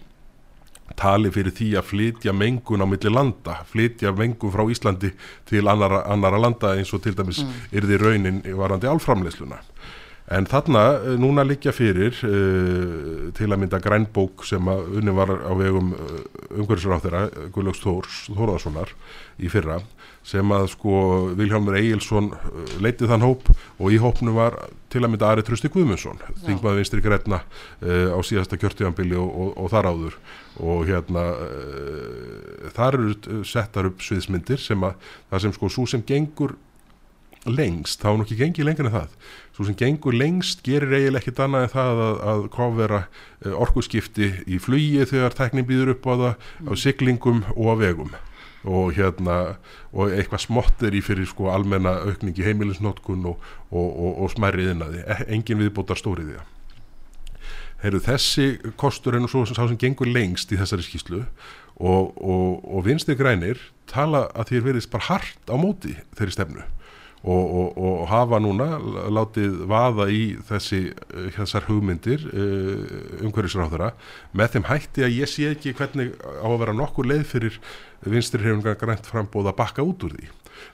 Speaker 2: tali fyrir því að flytja mengun á milli landa, flytja mengun frá Íslandi til annara, annara landa eins og til dæmis mm. er því raunin varandi álframleysluna en þarna eh, núna liggja fyrir uh, til að mynda grænbók sem að unni var á vegum uh, umhverfisra á þeirra Guðlaugs Þórðarssonar í fyrra sem að sko Vilhelmur Egilson uh, leitið þann hóp og í hópnu var til að mynda Ari Trösti Guðmundsson þingmaði vinstri græna á síðasta kjörtíðanbili og, og, og þar áður. Og hérna þar eru settar upp sviðsmyndir sem að það sem sko svo sem gengur lengst, þá er nú ekki gengið lengur en það svo sem gengur lengst gerir eiginlega ekkit annað en það að, að kofvera uh, orkuskipti í flugi þegar tæknin býður upp á það mm. á siglingum og á vegum. Og hérna og eitthvað smottir í fyrir sko almenna aukningi heimilisnótkun og, og, og, og smærriðinaði, e, engin viðbótar stóriði Heyrðu þessi kostur er nú svo sá sem gengur lengst í þessari skýslu og vinstir grænir tala að þér verðist bara hart á móti þeirri stefnu Og, og, og hafa núna látið vaða í þessi þessar hugmyndir umhverjusráðara með þeim hætti að ég sé ekki hvernig á að vera nokkur leið fyrir vinstri hefur grænt frambóð að bakka út úr því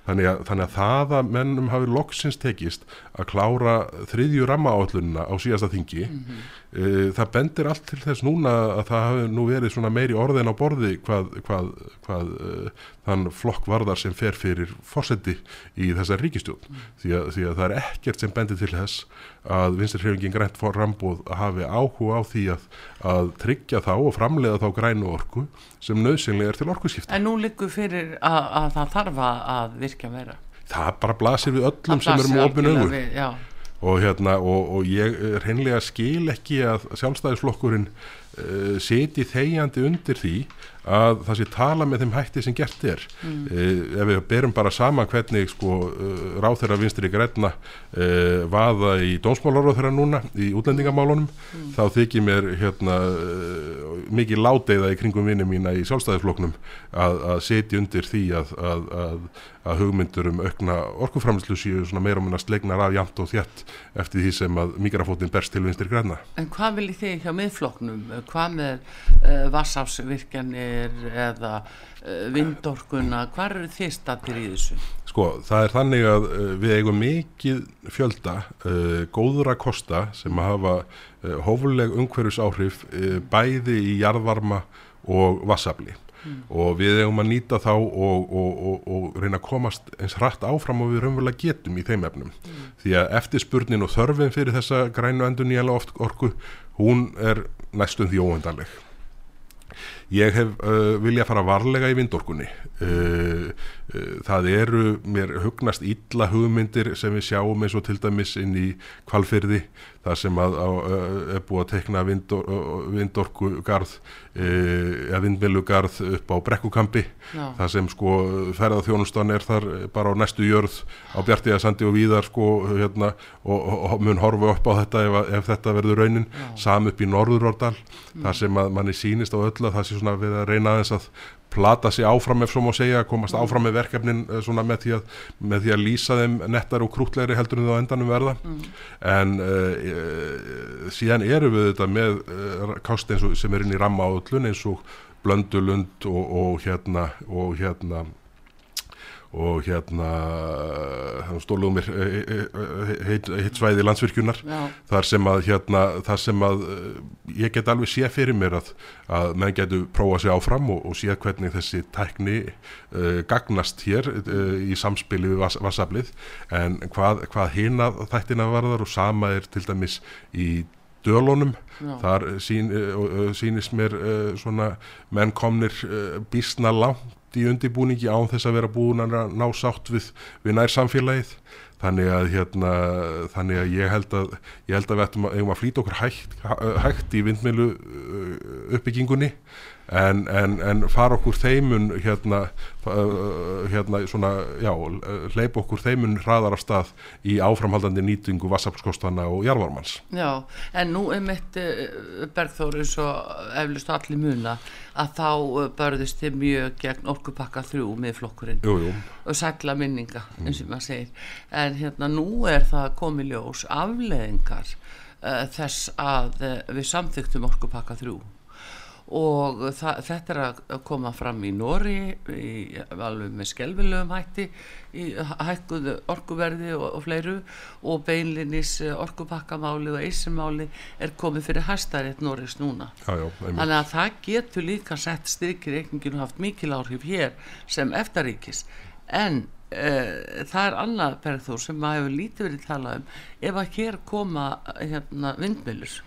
Speaker 2: þannig að, þannig að það að mennum hafi loksins tekist að klára þriðju rammaállunna á síðasta þingi mm -hmm. e, það bendir allt til þess núna að það hafi nú verið svona meiri orðin á borði hvað, hvað, hvað e, þann flokkvarðar sem fer fyrir fósetti í þessar ríkistjón mm -hmm. því, því að það er ekkert sem bendir til þess að vinstarhrifingin grænt fór rambóð hafi áhuga á því að, að tryggja þá og framlega þá grænu orku sem nöðsynlega er til orkuskipta.
Speaker 1: En nú liggur fyrir að, að það þarf að virkja meira.
Speaker 2: Það bara blasir við öllum sem eru með opinu augur og, hérna, og, og ég reynlega skil ekki að sjálfstæðisflokkurinn uh, seti þegjandi undir því að það sé tala með þeim hætti sem gert er mm. eh, ef við berum bara sama hvernig sko eh, ráð þeirra vinstri græna eh, vaða í dónsmálaróð þeirra núna í útlendingamálunum mm. þá þykir mér hérna mikið láteiða í kringum vinni mína í sjálfstæðisfloknum að, að setja undir því að, að, að hugmyndur um aukna orkuframslu séu svona meira um að slegna af jæmt og þjætt eftir því sem að mikrafótin berst til vinstri græna
Speaker 1: En hvað vil þið hjá miðfloknum hvað með uh, vassafsvirkjanir eða uh, vindorkuna, hvað eru þið stattir í þessu?
Speaker 2: Sko, það er þannig að uh, við eigum mikið fjölda góður að kosta sem að hafa hófuleg umhverjus áhrif bæði í jarðvarma og vassafli mm. og við eigum að nýta þá og, og, og, og reyna að komast eins hratt áfram og við raunverulega getum í þeim efnum mm. því að eftirspurnin og þörfin fyrir þessa grænu endur nýjala orku hún er næstum því óendanleg Ég hef uh, vilja fara varlega í vindorkunni. Uh, uh, það eru mér hugnast illa hugmyndir sem við sjáum eins og til dæmis inn í kvalfyrði þar sem að, að, að er búið að tekna vindor, vindorkugarð eða vindmilugarð upp á brekkukampi Já. þar sem sko ferðarþjónustan er þar bara á næstu jörð á Bjartíðasandi og víðar sko hérna og, og, mun horfa upp á þetta ef, ef þetta verður raunin, sam upp í Norðurórdal mm. þar sem að manni sínist á öll að það sé svona við að reyna aðeins að plata sig áfram ef svo má segja, komast mm. áfram með verkefnin eh, svona með því að, með því að lýsa þeim nettar og krútlegri heldur en það á endanum verða mm. en uh, síðan eru við þetta með uh, kást eins og sem er inn í ramma áðlun eins og Blöndulund og, og hérna og hérna og hérna stólum mér heitt heit svæði landsvirkjunar Já. þar sem að hérna þar sem að ég get alveg sé fyrir mér að, að menn getur prófa sig áfram og, og sé hvernig þessi tækni uh, gagnast hér uh, í samspili við vas, vassaflið en hvað, hvað hina þættina varðar og sama er til dæmis í dölunum Já. þar sín, uh, sínist mér svona menn komnir bísna langt í undibúningi án þess að vera búin að ná sátt við, við nær samfélagið þannig að, hérna, þannig að ég held að ég held að við ættum að, að flýta okkur hægt, hægt í vindmilu uppbyggingunni en, en, en fara okkur þeimun hérna, hérna svona, já, leip okkur þeimun hraðar af stað í áframhaldandi nýtingu vassafskostana og jarvarmans.
Speaker 1: Já, en nú er mitt Bergþóri svo eflust allir muna að þá börðist þið mjög gegn orkupakka þrjú með flokkurinn
Speaker 2: jú, jú.
Speaker 1: og sækla minninga eins og maður segir en hérna nú er það komið ljós afleðingar uh, þess að uh, við samþyktum orkupakka þrjú og það, þetta er að koma fram í Nóri í, alveg með skelvilegum hætti í hækkuðu orkuverði og, og fleiru. Og beinlinis orkupakkamáli og eisinmáli er komið fyrir hæstaritt Nóris núna.
Speaker 2: Já, já,
Speaker 1: þannig að það getur líka sett styrkir ekningin og haft mikil áhrif hér sem eftaríkis. En uh, það er annað perður sem maður hefur lítið verið talað um ef að hér koma hérna, vindmjölur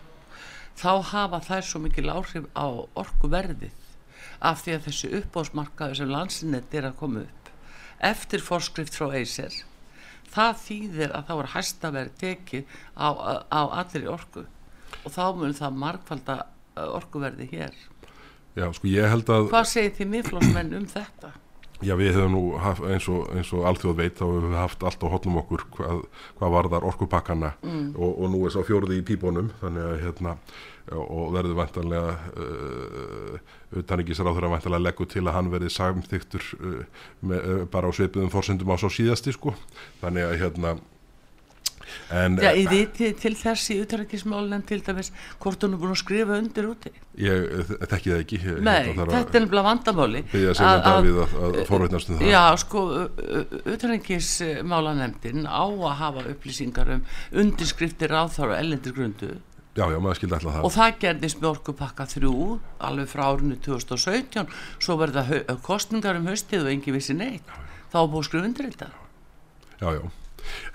Speaker 1: þá hafa þær svo mikil áhrif á orkuverðið af því að þessi uppbósmarkaðu sem landsinnett er að koma upp eftir forskrift frá Eiser það þýðir að þá er hæstaverð tekið á, á allir orku og þá mun það markvalda orkuverði hér
Speaker 2: Já, sko ég held að
Speaker 1: Hvað segir þið miðflósmenn um þetta?
Speaker 2: Já, við hefum nú haft, eins og, og allþjóð veit þá hefum við haft allt á hotnum okkur hvað, hvað varðar orkupakkana mm. og, og nú er sá fjórði í pípunum þannig að hérna og verður vantanlega uh, utanrikkisar á þeirra vantanlega leggu til að hann verði samþyktur uh, með, uh, bara á sveipiðum fórsendum á svo síðasti sko þannig að hérna
Speaker 1: En, Já, ég viti til þess í utrækismálinn til dæmis hvort hún er búin að skrifa undir úti.
Speaker 2: Ég þekki það ekki ég,
Speaker 1: Nei, þetta er nefnilega vandamáli
Speaker 2: að segja Davíð að, að forveitnast um það.
Speaker 1: Já, sko, utrækismálanemdin á að hafa upplýsingar um undirskriftir áþáru ellendir grundu.
Speaker 2: Já, já, maður skildi alltaf það.
Speaker 1: Og það gerðist með orkupakka þrjú alveg frá árinu 2017 svo verða kostningar um höstið og engi vissi neitt. Já, já. þá búið skrifundir þetta.
Speaker 2: Já, já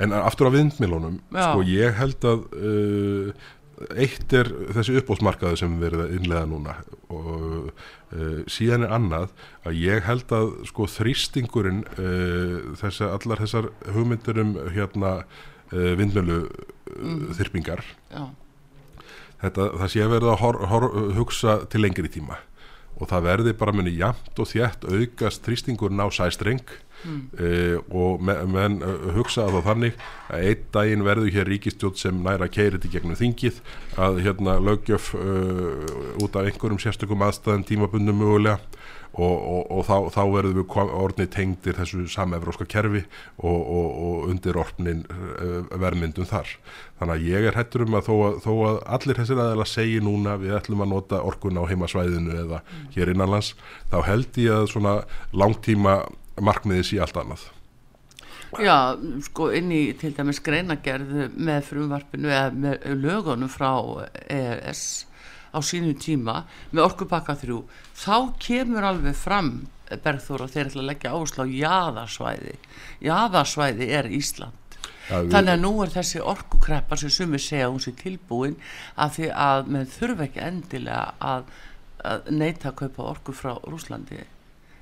Speaker 2: en aftur á vindmilunum sko ég held að uh, eitt er þessi uppbótsmarkaðu sem við verðum að innlega núna. Og uh, síðan er annað að ég held að sko þrýstingurinn uh, þessa, allar þessar hugmyndir um hérna uh, vindmilu mm. þyrpingar þetta, það sé verða að hor, hor, hugsa til lengri tíma. Og það verði bara muni jamt og þjætt aukast þrýstingurinn á sæstreng mm. uh, og menn men, uh, hugsaða þá þannig að einn daginn verður hér ríkistjótt sem næra keiriti gegnum þingið að hérna lögjöf uh, út af einhverjum sérstökum aðstæðum tímabundum mögulega og, og, og þá, þá verður við orðni tengdir þessu samefróska kerfi og, og undir orfnin verðmyndum þar. Þannig að ég er hættur um að þó, að þó að allir þessir aðeins segi núna við ætlum að nota orkun á heimasvæðinu eða mm. hér innanlands, þá held ég að svona langtíma markmiðis í allt annað.
Speaker 1: Já, sko inn í til dæmis greinagerð með frumvarpinu eða með lögunum frá ES á sínu tíma með orkupakka þrjú þá kemur alveg fram Bergþóra þeir ætla að leggja áherslu á jaðarsvæði. Jaðarsvæði er Ísland. Ja, við... þannig að nú er þessi orkukreppa sem sumi segja hún sé tilbúin af því að með þurfa ekki endilega að, að neyta að kaupa orku frá Rúslandi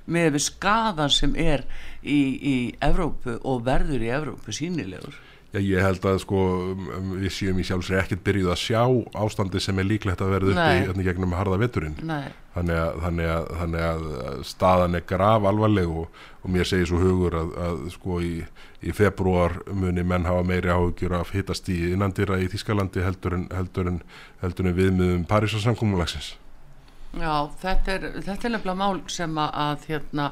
Speaker 1: með við skadan sem er í, í Evrópu og verður í Evrópu sínilegur
Speaker 2: Já, ég held að sko við séum í sjálfsveit ekkert byrjuð að sjá ástandi sem er líklegt að verða upp í hérna gegnum harða veturinn. Þannig að, þannig, að, þannig að staðan er graf alvarleg og, og mér segir svo hugur að, að sko í, í februar muni menn hafa meiri áhugjur af hittast í innandýra í Þískalandi heldur en, heldur en, heldur en viðmiðum Parísarsamkómulagsins
Speaker 1: Já, þetta er, þetta er nefnilega mál sem að hérna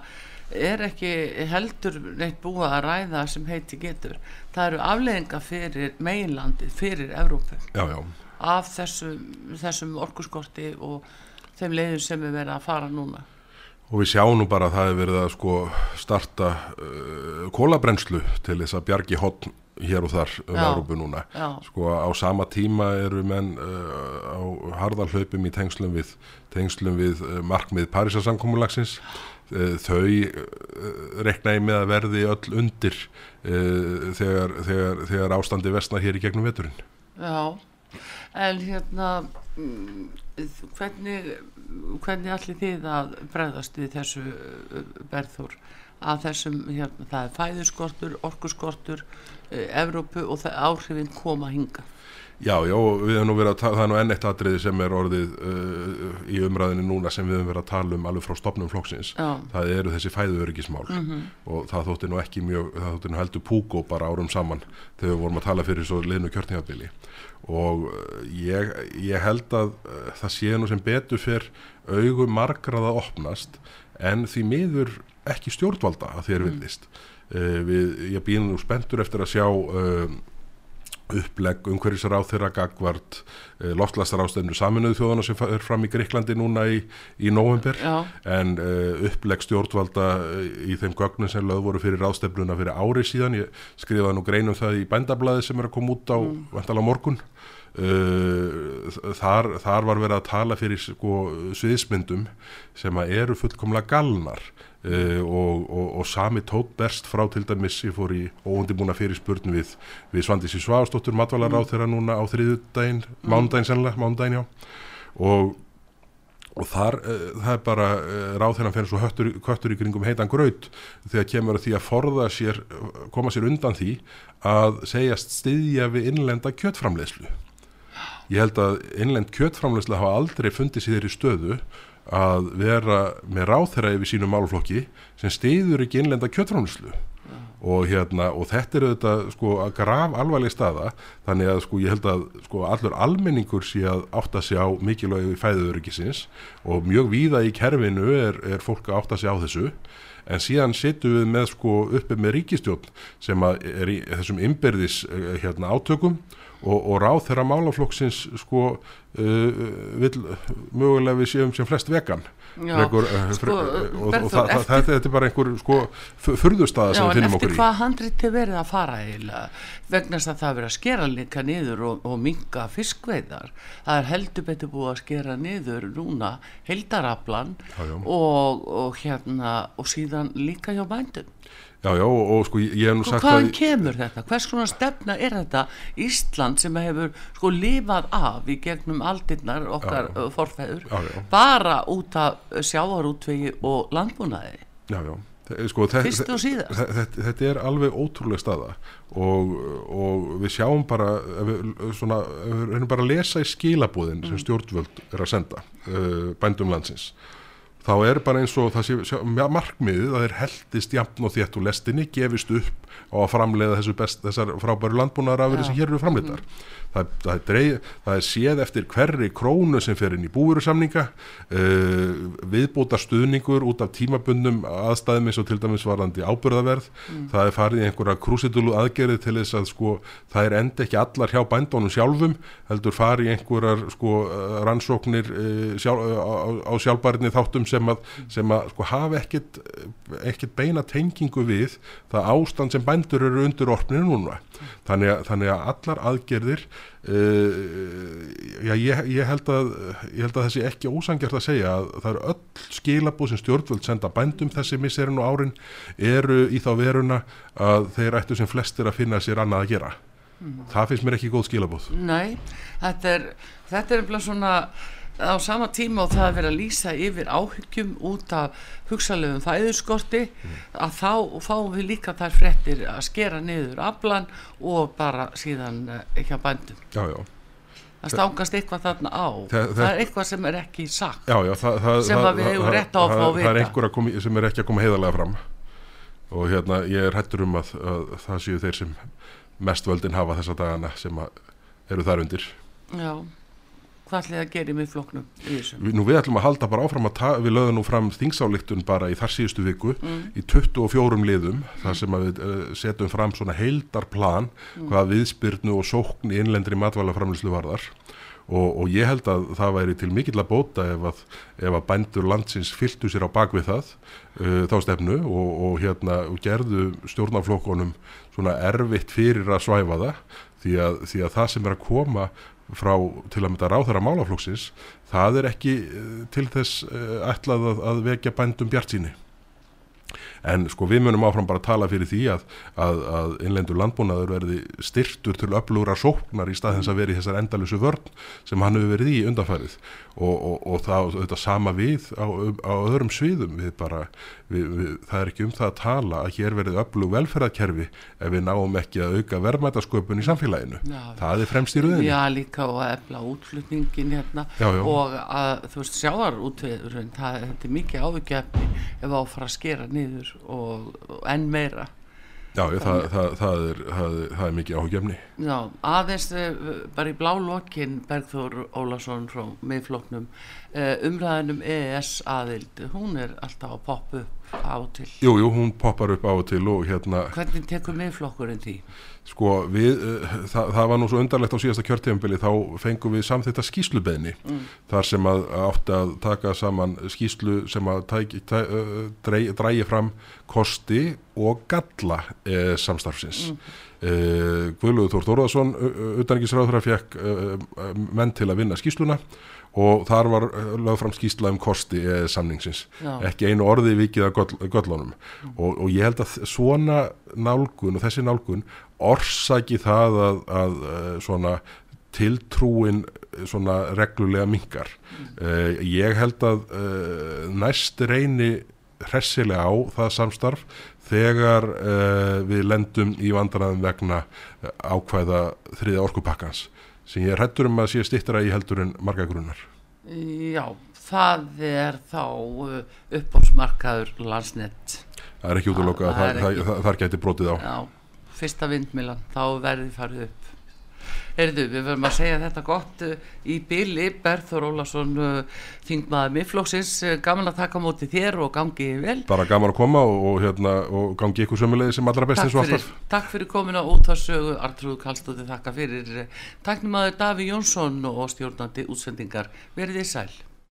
Speaker 1: er ekki heldur neitt búið að ræða sem heiti getur. Það eru afleðinga fyrir meginlandi, fyrir Evrópu.
Speaker 2: Já, já.
Speaker 1: af þessum, þessum orkuskorti og þeim leiðum sem við verðum að fara núna.
Speaker 2: Og við sjáum nú bara að það hefur verið að sko starta uh, kólabrenslu til þess að bjargi hotn hér og þar um Európu núna.
Speaker 1: Já.
Speaker 2: sko á sama tíma eru menn uh, á harðalhlaupum í tengslum við, tengslum við uh, markmið Parísasamkommulagsins uh, þau uh, reknaði með að verði öll undir þegar, þegar, þegar ástandi vestna hér í gegnum veturinn.
Speaker 1: Já, en hérna mm, hvernig hvernig allir þið að bregðast við þessu berður að þessum, hérna, það er fæðuskortur orkuskortur e, Evrópu og það áhrifin koma hinga
Speaker 2: Já, já, við hefum nú verið að tala, það er nú enn eitt atriði sem er orðið uh, í umræðinu núna sem við hefum verið að tala um alveg frá stopnum flokksins,
Speaker 1: já.
Speaker 2: það eru þessi fæðuöryggismál
Speaker 1: mm -hmm.
Speaker 2: og það þótti nú ekki mjög, það þótti nú heldur púkó bara árum saman þegar við vorum að tala fyrir svo liðnu kjörtingabili og ég, ég held að uh, það sé nú sem betur fyrr augum margrað að opnast en því miður ekki stjórnvalda að þér villist mm. uh, ég býðum nú spentur eftir að sjá uh, upplegg umhverjusar á þeirra gagvart uh, loftslastar ástöfnu saminuðu þjóðana sem er fram í Greiklandi núna í, í november en upplegg stjórnvalda í þeim gögnum sem löð voru fyrir ástöfnuna fyrir ári síðan. Ég skrifaði nú greinum það í bændablaði sem er að koma út á mm. morgun. Uh, þar, þar var verið að tala fyrir sko, sviðismyndum sem eru fullkomlega galnar. Uh, og, og, og sami tótt berst frá til dæmis ég fór í óundibúna fyrir spurn við, við Svandísi Svástóttur matvalar á þeirra núna á þriðu daginn, mm. mándaginn sennilega, mándaginn já. Og og þar, uh, það er bara uh, ráð hann fennir svo höttur, höttur í kringum heitan graut þegar kemur að því að forða sér, koma sér undan því að segjast styðja við innlenda kjötframlegslu ég held að innlend kjötframlegslega hafa aldrei fundið sér í stöðu að vera með ráþæra yfir sínum málflokki sem stiður ekki innlenda kjötframlegslu ja. og, hérna, og þetta er auðvitað sko, að graf alvarleg staða þannig að sko, ég held að sko, allur almenningur sé að átta sig á mikilvægi fæðuðurikisins og mjög víða í kerfinu er, er fólk að átta sig á þessu en síðan sittum við með sko uppi með ríkistjórn sem er í þessum ymberðis eh, hérna, átökum og, og ráð þeirra málaflokksins sko uh, vil mögulega við séum sem flest vegan. Rekur, uh, sko, uh, og, og það, eftir, þetta er bara einhver sko furðustada sem við finnum okkur í.
Speaker 1: eftir hvað handrið til verið að fara eiginlega? Vegna þess að það verið að skera líka niður og, og minga fiskveiðar. Það er heldur betur búið að skera niður núna heldaraflan og, og hérna og síðan líka hjá bændum
Speaker 2: Já, já, og, og sko ég hef nú sagt
Speaker 1: að... Hvaðan kemur þetta? Hvers konar stefna er þetta Ísland sem hefur sko lifað af í gegnum aldinnar okkar já, já. forfæður
Speaker 2: já,
Speaker 1: bara út af sjávarútvegi og landbúnaði?
Speaker 2: Já, já. Sko,
Speaker 1: Fyrst og síðan?
Speaker 2: Þetta, þetta er alveg ótrúlega staða og, og við sjáum bara, við, svona, við reynum bara að lesa í skilabúðin mm. sem stjórnvöld er að senda uh, bændum landsins þá er bara eins og það sé markmiðið að þeir heldist jafn og þétt úr lestinni, gefist upp á að framleiða best, þessar frábæru landbúnaðarafiri sem hér eru framleitar. Mm. Það, það, er dreig, það er séð eftir hverri krónu sem fer inn í búverusamninga, uh, viðbúta stuðningur út af tímabundum aðstæðum eins og til dæmis varandi ábyrðaverð, mm. það er farið í einhverja krúsitulu aðgerið til þess að sko, það er enda ekki allar hjá bændónum sjálfum, heldur farið í einhverjar sko, rannsóknir uh, sjálf, á, á sjálfbærinni þáttum sem að, sem að sko, hafa ekkit, ekkit beina tengingu við það ástand sem bændur eru undir orfninu núna. Þannig að, þannig að allar aðgerðir uh, já, ég, ég, held að, ég held að þessi ekki ósangjart að segja að það eru öll skilabúð sem stjórnvöld senda bændum þessi misserinn og árin eru í þá veruna að þeir ættu sem flestir að finna sér annað að gera mm. það finnst mér ekki góð skilabúð
Speaker 1: Nei, þetta er þetta er svona á sama tíma og það er verið að lýsa yfir áhyggjum út af hugsalegum fæðurskorti mm. að þá fáum við líka þær frettir að skera niður aflan og bara síðan ekki að bændum.
Speaker 2: Já, já.
Speaker 1: það stángast eitthvað þarna á. Það, það er eitthvað sem er ekki sagt.
Speaker 2: Já,
Speaker 1: það, sem við hefum rétt á að fá að
Speaker 2: vita. það er eitthvað sem er ekki að koma heiðalega fram. Og hérna ég er hættur um að, að það séu þeir sem mest völdin hafa þessa dagana sem eru þar undir.
Speaker 1: Já hvað ætlið að gera í miðfloknum í þessu?
Speaker 2: Nú við ætlum að halda bara áfram að við lögum nú fram þingsáleiktun bara í þar síðustu viku mm. í 24 liðum mm. þar sem við uh, setjum fram svona heildarplan mm. hvaða viðspyrnu og sókn í innlendri matvælaframlýslu varðar og, og ég held að það væri til mikill að bóta ef að, ef að bændur landsins fylgtu sér á bakvið það uh, þá stefnu og, og hérna og gerðu stjórnaflokkonum svona erfitt fyrir að svæfa það því að, því að það sem er að koma frá til að mynda ráðhæra málaflóksins það er ekki eh, til þess eh, ætlað að, að vekja bændum bjart síni en sko við munum áfram bara að tala fyrir því að, að, að innlendur landbúnaður verði styrtur til öflugra sóknar í staðins að veri þessar endalusu vörn sem hann hefur verið í undanfærið og, og, og það auðvitað sama við á, á öðrum sviðum. Við bara, við, við, það er ekki um það að tala að hér verið öflug velferðarkerfi ef við náum ekki að auka verðmætasköpun í samfélaginu, já, það er fremst í rauninni.
Speaker 1: Já líka og að efla útflutningin hérna. Já, já. og að þú veist sjáðar útveður, það er niður og, og enn meira.
Speaker 2: Já, ég, það, það, það, er, það er mikið áhugjefni
Speaker 1: Já, aðeins eh, bara í blá lokin Bergþór Ólason frá meðfloknum eh, umræðinum EES aðild hún er alltaf að poppa upp á og til
Speaker 2: Jú, jú, hún poppar upp á og til og hérna
Speaker 1: Hvernig tekur meðflokkurinn því?
Speaker 2: Sko við, uh, það, það var nú svo undarlegt á síðasta kjörtíðanbili þá fengum við samþitta skýslubeðni mm. þar sem að átti að taka saman skýslu sem að tæk, tæ, uh, drægi fram kosti og galla uh, samstarfsins. Mm. Guðluður Þór Þórðarsson, utanriksráður að fekk menn til að vinna skýsluna og þar var eh, lögð fram skýsla um kosti eða samningsins, Já. ekki einu orði vikið að göllunum mm. og, og ég held að svona nálgun og þessi nálgun orsaki það að, að eh, svona tiltrúin eh, svona reglulega mingar mm. uh, ég held að uh, næst reyni hressilega á það samstarf þegar uh, við lendum í vandræðum vegna ákvæða þriða orkupakkans sem ég hættur um að sé stittra í heldur en marga grunnar.
Speaker 1: Já, það er þá uh, uppbómsmarkaður landsnett.
Speaker 2: Það er ekki út að loka að það, það, það, það geti brotið á.
Speaker 1: Já, fyrsta vindmilan, þá verði farið upp. Erðu, við verðum að segja þetta gott uh, í bíli, Berður Ólason uh, þingmaður miðflóksins, uh, gaman að taka móti þér og gangi vel.
Speaker 2: Bara gaman að koma og, og, hérna, og gangi ykkur sömulegi sem allra best eins og alltaf.
Speaker 1: Takk fyrir komin á útvarsögu, Artrúð Kallstóði, þakka fyrir taknum aður Daví Jónsson og stjórnandi útsendingar. Verðið sæl.